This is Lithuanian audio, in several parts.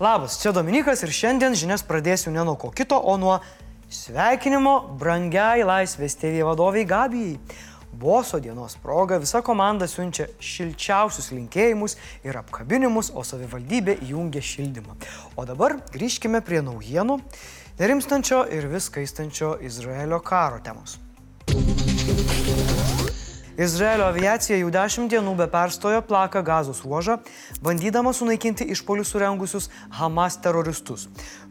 Labas, čia Dominikas ir šiandien žinias pradėsiu ne nuo ko kito, o nuo sveikinimo brangiai Laisvės TV vadoviai Gabijai. Boso dienos proga visa komanda siunčia šilčiausius linkėjimus ir apkabinimus, o savivaldybė įjungia šildymą. O dabar grįžkime prie naujienų, nerimstančio ir vis kaistančio Izraelio karo temos. Izraelio aviacija jau dešimt dienų be perstojo plaka gazos ruožą, bandydama sunaikinti išpolius surengusius Hamas teroristus.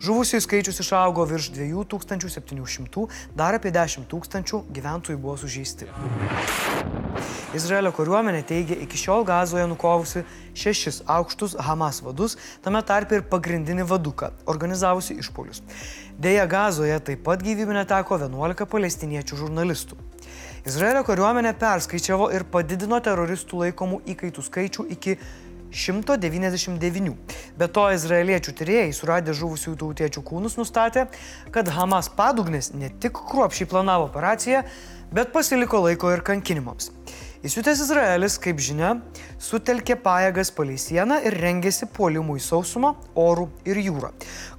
Žuvusiųjų skaičius išaugo virš 2700, dar apie 10 tūkstančių gyventojų buvo sužeisti. Izraelio kariuomenė teigia iki šiol gazoje nukovusi šešis aukštus Hamas vadus, tame tarp ir pagrindinį vaduką, organizavusi išpolius. Deja, gazoje taip pat gyvybė neteko 11 palestiniečių žurnalistų. Izraelio kariuomenė perskaičiavo ir padidino teroristų laikomų įkaitų skaičių iki 199. Be to, izraeliečių tyrėjai, suradę žuvusių tautiečių kūnus, nustatė, kad Hamas padugnis ne tik kruopšiai planavo operaciją, bet pasiliko laiko ir kankinimams. Įsiutęs Izraelis, kaip žinia, sutelkė pajėgas palei sieną ir rengėsi puolimui sausumą, orų ir jūrą.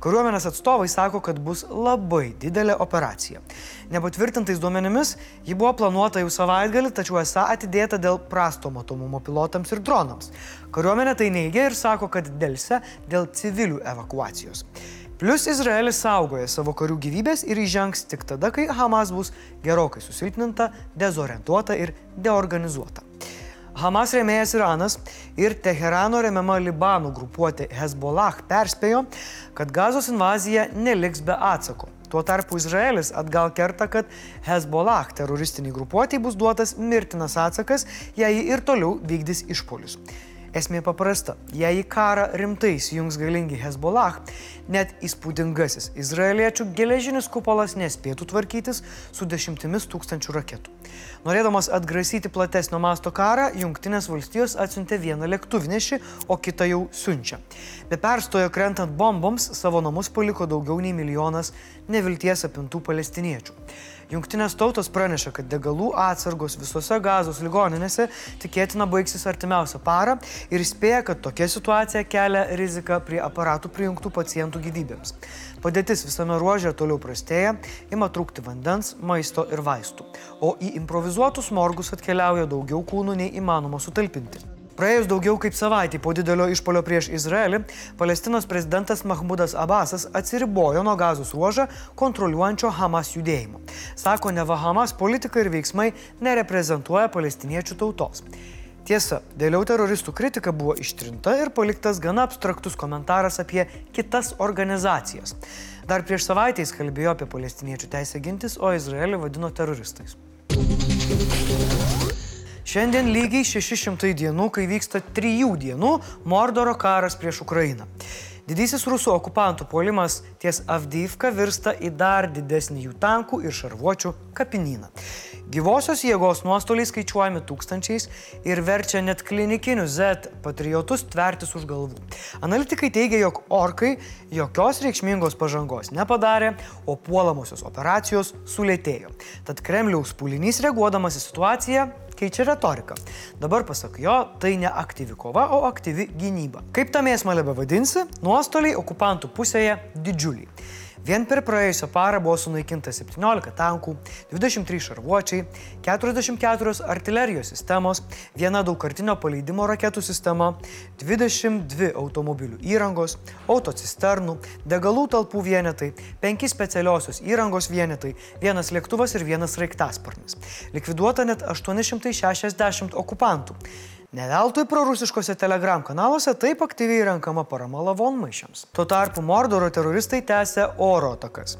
Kariuomenės atstovai sako, kad bus labai didelė operacija. Nepatvirtintais duomenimis, ji buvo planuota jau savaitgalį, tačiau esą atidėta dėl prasto matomumo pilotams ir dronams. Kariuomenė tai neigia ir sako, kad dėlse dėl civilių evakuacijos. Plus Izraelis saugoja savo karių gyvybės ir įžengs tik tada, kai Hamas bus gerokai susilpninta, dezorientuota ir deorganizuota. Hamas rėmėjas Iranas ir Teherano remiama Libanų grupuotė Hezbollah perspėjo, kad gazos invazija neliks be atsako. Tuo tarpu Izraelis atgal kerta, kad Hezbollah teroristiniai grupuotėjai bus duotas mirtinas atsakas, jei ji ir toliau vykdys išpolius. Esmė paprasta. Jei į karą rimtai įsijungs galingi Hezbollah, net įspūdingasis izraeliečių geležinis kupolas nespėtų tvarkytis su dešimtimis tūkstančių raketų. Norėdamas atgrasyti platesnio masto karą, Junktinės valstijos atsiuntė vieną lėktuvnešį, o kitą jau siunčia. Be perstojo krentant bomboms savo namus paliko daugiau nei milijonas nevilties apimtų palestiniečių. Junktinės tautos praneša, kad degalų atsargos visose gazos ligoninėse tikėtina baigsis artimiausią parą ir įspėja, kad tokia situacija kelia riziką prie aparatų prijungtų pacientų gyvybėms. Padėtis visame ruožė toliau prastėja, ima trūkti vandens, maisto ir vaistų, o į improvizuotus morgus atkeliauja daugiau kūnų nei įmanoma sutalpinti. Praėjus daugiau kaip savaitį po didelio išpolio prieš Izraelį, Palestinos prezidentas Mahmudas Abbasas atsiribojo nuo gazos ruožą kontroliuojančio Hamas judėjimo. Sako, neva Hamas politika ir veiksmai nereprezentuoja palestiniečių tautos. Tiesa, vėliau teroristų kritika buvo ištrinta ir paliktas gana abstraktus komentaras apie kitas organizacijas. Dar prieš savaitę jis kalbėjo apie palestiniečių teisę gintis, o Izraelį vadino teroristais. Šiandien lygiai 600 dienų, kai vyksta trijų dienų Mordoro karas prieš Ukrainą. Didysis rusų okupantų puolimas ties Avdyivka virsta į dar didesnį jų tankų ir šarvuočių kapinyną. Gyvosios jėgos nuostoliai skaičiuojami tūkstančiais ir verčia net klinikinius Z patriotus tvertis už galvų. Analitikai teigia, jog orkai jokios reikšmingos pažangos nepadarė, o puolamosios operacijos sulėtėjo. Tad Kremliaus pūlinys reaguodamas į situaciją keičia retoriką. Dabar pasak jo, tai ne aktyvi kova, o aktyvi gynyba. Kaip tą mėsmalę bevadinsi, nuostoliai okupantų pusėje didžiuliai. Vien per praėjusią parą buvo sunaikinta 17 tankų, 23 šarvuočiai, 44 artilerijos sistemos, viena daugkartinio paleidimo raketų sistema, 22 automobilių įrangos, autocisternų, degalų talpų vienetai, 5 specialiosios įrangos vienetai, vienas lėktuvas ir vienas raiktasparnis. Likviduota net 860 okupantų. Neveltui prorusiškose telegram kanaluose taip aktyviai renkama parama lavonmaišiams. Tuo tarpu Mordoro teroristai tęsia oro atakas.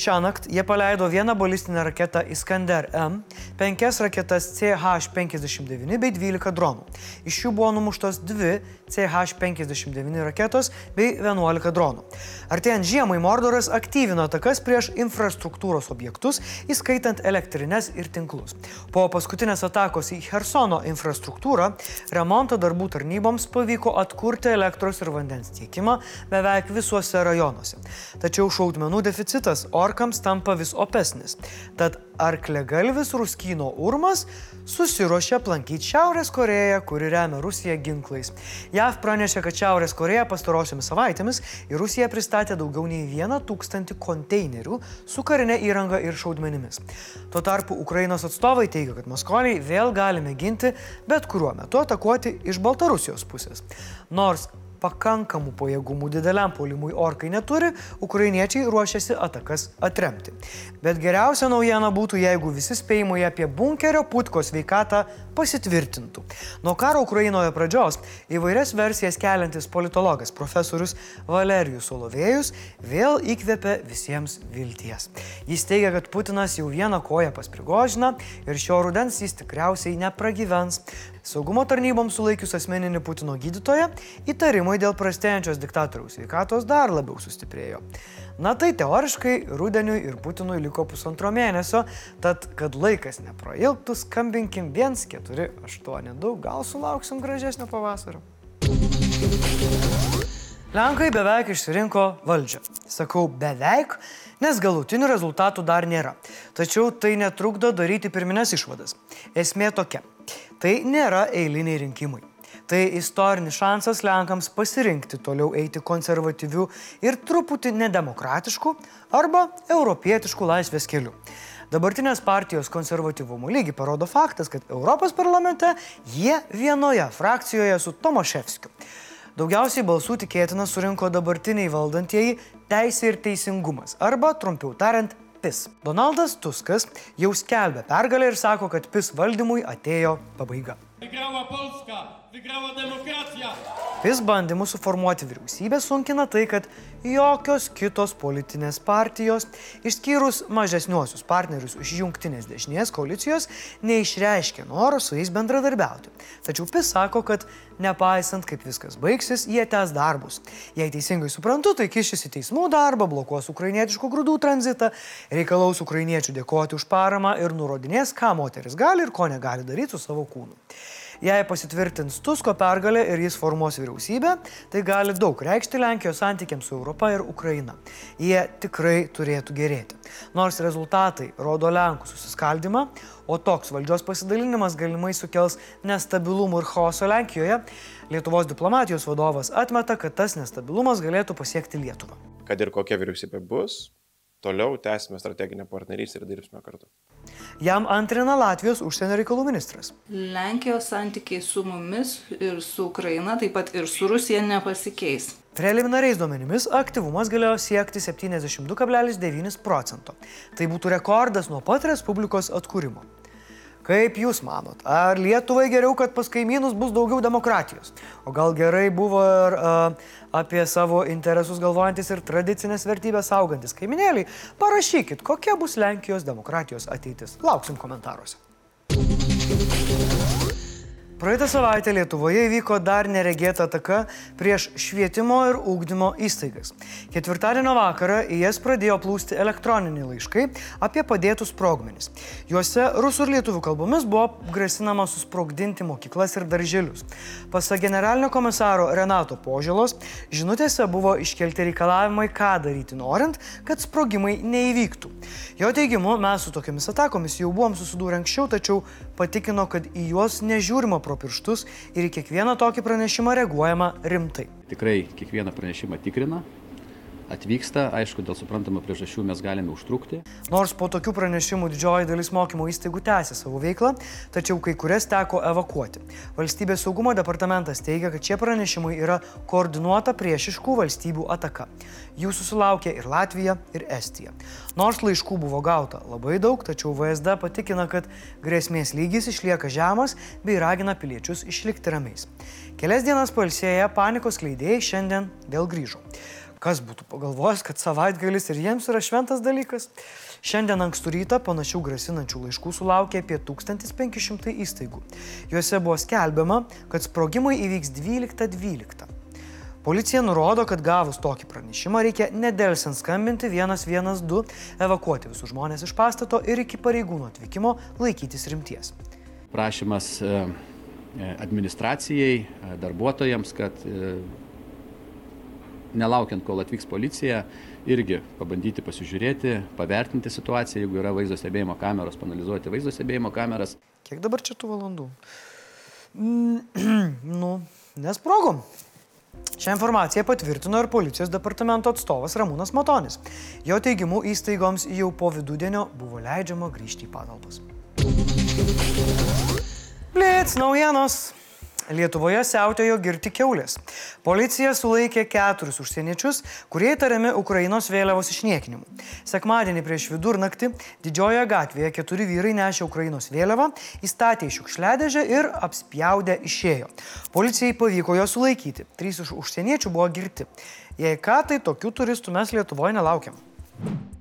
Šią naktį jie paleido vieną balistinę raketą Iskander M, penkias raketas CH-59 bei 12 dronų. Iš jų buvo numuštos dvi CH-59 raketos bei 11 dronų. Artėjant žiemai Mordoras aktyvino atakas prieš infrastruktūros objektus, įskaitant elektrinės ir tinklus. Po paskutinės atakos į Hersono infrastruktūrą, remonto darbų tarnyboms pavyko atkurti elektros ir vandens tiekimą beveik visuose rajonuose. Tačiau šaudmenų deficitas, o orkams tampa vis opesnis. Tad arklegalvis Ruskyno urmas susiruošė aplankyti Šiaurės Koreją, kuri remia Rusiją ginklais. JAV pranešė, kad Šiaurės Koreja pastarosiomis savaitėmis į Rusiją pristatė daugiau nei vieną tūkstantį konteinerių su karinė įranga ir šaudmenimis. Tuo tarpu Ukrainos atstovai teigia, kad Maskoliai vėl gali mėginti bet kuriuo metu atakuoti iš Baltarusijos pusės. Nors pakankamų pajėgumų dideliam polimui orkai neturi, ukrainiečiai ruošiasi atakas atremti. Bet geriausia naujiena būtų, jeigu visi spėjimai apie bunkerio putko sveikatą pasitvirtintų. Nuo karo Ukrainoje pradžios įvairias versijas keliantis politologas profesorius Valerijus Solovėjus vėl įkvėpė visiems vilties. Jis teigia, kad Putinas jau vieną koją pasprigožina ir šio rudens jis tikriausiai nepragyvens. Saugumo tarnyboms sulaikius asmeninį Putino gydytoją, įtarimai dėl prastėjančios diktatoriaus sveikatos dar labiau sustiprėjo. Na tai teoriškai rudeniui ir Putinui liko pusantro mėnesio, tad kad laikas neprailgtų, skambinkim 1482, gal sulauksim gražesnio pavasario. Lenkai beveik išsirinko valdžią. Sakau beveik, nes galutinių rezultatų dar nėra. Tačiau tai netrukdo daryti pirminės išvadas. Esmė tokia. Tai nėra eiliniai rinkimai. Tai istorinis šansas Lenkams pasirinkti toliau eiti konservatyvių ir truputį nedemokratiškų arba europietiškų laisvės kelių. Dabartinės partijos konservatyvumo lygį parodo faktas, kad Europos parlamente jie vienoje frakcijoje su Tomaševskiu. Daugiausiai balsų tikėtina surinko dabartiniai valdantieji Teisė ir Teisingumas arba, trumpiau tariant, PIS. Donaldas Tuskas jau skelbia pergalę ir sako, kad PIS valdymui atėjo pabaiga. Wygrała Polska! Wygrała demokracja! PIS bandymus suformuoti vyriausybę sunkina tai, kad jokios kitos politinės partijos, išskyrus mažesniuosius partnerius iš jungtinės dešinės koalicijos, neišreiškė noro su jais bendradarbiauti. Tačiau PIS sako, kad nepaisant, kaip viskas baigsis, jie tęs darbus. Jei teisingai suprantu, tai kišis į teismų darbą, blokuos ukrainietiškų grūdų tranzitą, reikalaus ukrainiečių dėkoti už paramą ir nurodinės, ką moteris gali ir ko negali daryti su savo kūnu. Jei pasitvirtins Tusko pergalė ir jis formuos vyriausybę, tai gali daug reikšti Lenkijos santykiams su Europa ir Ukraina. Jie tikrai turėtų gerėti. Nors rezultatai rodo Lenkų susiskaldimą, o toks valdžios pasidalinimas galimai sukels nestabilumų ir chaoso Lenkijoje, Lietuvos diplomatijos vadovas atmeta, kad tas nestabilumas galėtų pasiekti Lietuvą. Kad ir kokia vyriausybė bus, toliau tęsime strateginę partnerystę ir dirbsime kartu. Jam antrina Latvijos užsienio reikalų ministras. Lenkijos santykiai su mumis ir su Ukraina, taip pat ir su Rusija nepasikeis. Preliminariais duomenimis aktyvumas galėjo siekti 72,9 procento. Tai būtų rekordas nuo pat Respublikos atkūrimo. Kaip Jūs manot, ar Lietuvai geriau, kad pas kaimynus bus daugiau demokratijos? O gal gerai buvo ir uh, apie savo interesus galvojantis ir tradicinės vertybės saugantis kaiminėliai? Parašykit, kokia bus Lenkijos demokratijos ateitis. Lauksim komentaruose. Praeitą savaitę Lietuvoje įvyko dar neregėta ataka prieš švietimo ir ūkdymo įstaigas. Ketvirtadienio vakarą į jas pradėjo plūsti elektroniniai laiškai apie padėtus sprogmenis. Juose rusų ir lietuvių kalbomis buvo grasinama susprogdinti mokyklas ir darželius. Pasak generalinio komisaro Renato Požėlos, žinutėse buvo iškelti reikalavimai, ką daryti norint, kad sprogimai neįvyktų. Jo teigimu, mes su tokiamis atakomis jau buvom susidūrę anksčiau, tačiau patikino, kad į juos nežiūrima pro pirštus ir į kiekvieną tokį pranešimą reaguojama rimtai. Tikrai kiekvieną pranešimą tikrina, atvyksta, aišku, dėl suprantamų priežasčių mes galime užtrukti. Nors po tokių pranešimų didžioji dalis mokymo įstaigų tęsė savo veiklą, tačiau kai kurias teko evakuoti. Valstybės saugumo departamentas teigia, kad šie pranešimai yra koordinuota priešiškų valstybių ataka. Jų susilaukė ir Latvija, ir Estija. Nors laiškų buvo gauta labai daug, tačiau VSD patikina, kad grėsmės lygis išlieka žemas bei ragina piliečius išlikti ramiais. Kelias dienas palsėję panikos kleidėjai šiandien vėl grįžo. Kas būtų pagalvojęs, kad savaitgalis ir jiems yra šventas dalykas? Šiandien ankstų rytą panašių grasinančių laiškų sulaukė apie 1500 įstaigų. Juose buvo skelbiama, kad sprogimai įvyks 12.12. Policija nurodo, kad gavus tokį pranešimą reikia nedelsiant skambinti 112, evakuoti visus žmonės iš pastato ir iki pareigūnų atvykimo laikytis rimties. Prašymas e, e, administracijai, e, darbuotojams, kad nelaukiant, kol atvyks policija, irgi pabandyti pasižiūrėti, pavertinti situaciją, jeigu yra vaizdo stebėjimo kameros, panalizuoti vaizdo stebėjimo kameras. Kiek dabar čia tų valandų? Mm, nu, nesprogom. Šią informaciją patvirtino ir policijos departamento atstovas Ramūnas Matonis. Jo teigimu įstaigoms jau po vidudienio buvo leidžiama grįžti į patalpas. Blitz naujienos. Lietuvoje siautėjo girti keulės. Policija sulaikė keturis užsieniečius, kurie įtariami Ukrainos vėliavos išniekinimu. Sekmadienį prieš vidurnaktį didžiojoje gatvėje keturi vyrai nešė Ukrainos vėliavą, įstatė į šiukšliadežę ir apspjaudę išėjo. Policijai pavyko jo sulaikyti. Trys iš užsieniečių buvo girti. Jei ką, tai tokių turistų mes Lietuvoje nelaukiam.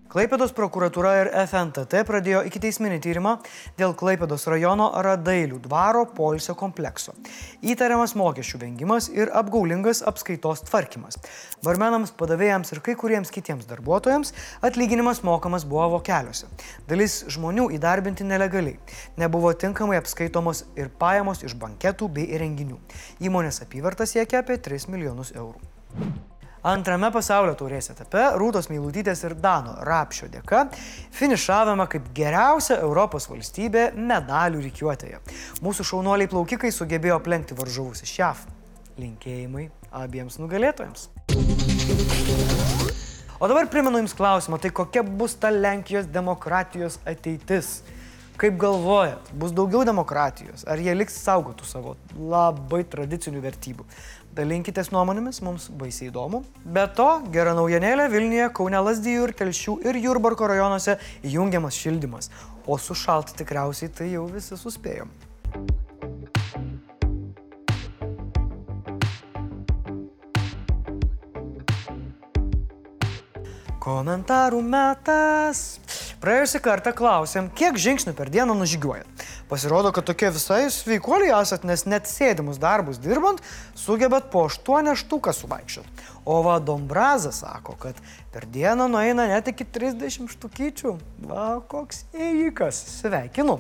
Klaipėdos prokuratūra ir FNTT pradėjo ikiteisminį tyrimą dėl Klaipėdos rajono Radailių dvaro poilsio komplekso. Įtariamas mokesčių vengimas ir apgaulingas apskaitos tvarkymas. Barmenams, padavėjams ir kai kuriems kitiems darbuotojams atlyginimas mokamas buvo vokeliuose. Dalis žmonių įdarbinti nelegaliai. Nebuvo tinkamai apskaitomos ir pajamos iš banketų bei renginių. Įmonės apyvarta siekia apie 3 milijonus eurų. Antrame pasaulio taurės etape Rūtos Meilutytės ir Dano Rapšio dėka finišavome kaip geriausia Europos valstybė medalių reikiuotėje. Mūsų šaunuoliai plaukikai sugebėjo aplenkti varžovus iš JAV. Linkėjimai abiems nugalėtojams. O dabar primenu Jums klausimą, tai kokia bus ta Lenkijos demokratijos ateitis? Kaip galvojat, bus daugiau demokratijos? Ar jie liks saugotų savo labai tradicinių vertybių? Dalinkitės nuomonėmis, mums baisiai įdomu. Be to, gera naujienėlė Vilniuje, Kaune Lasdijų ir Telšių ir Jurbarko rajonuose įjungiamas šildymas. O sušalti tikriausiai tai jau visi suspėjom. Komentarų metas. Praėjusį kartą klausėm, kiek žingsnių per dieną nužygiuojat. Pasirodo, kad tokie visai sveikuoliai esat, nes net sėdimus darbus dirbant, sugebat po 8 štuką suvaikščiot. O va Dombraza sako, kad per dieną nueina net iki 30 štukyčių. Va, koks įvykas. Sveikinu.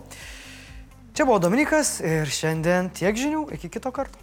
Čia buvo Dominikas ir šiandien tiek žinių. Iki kito karto.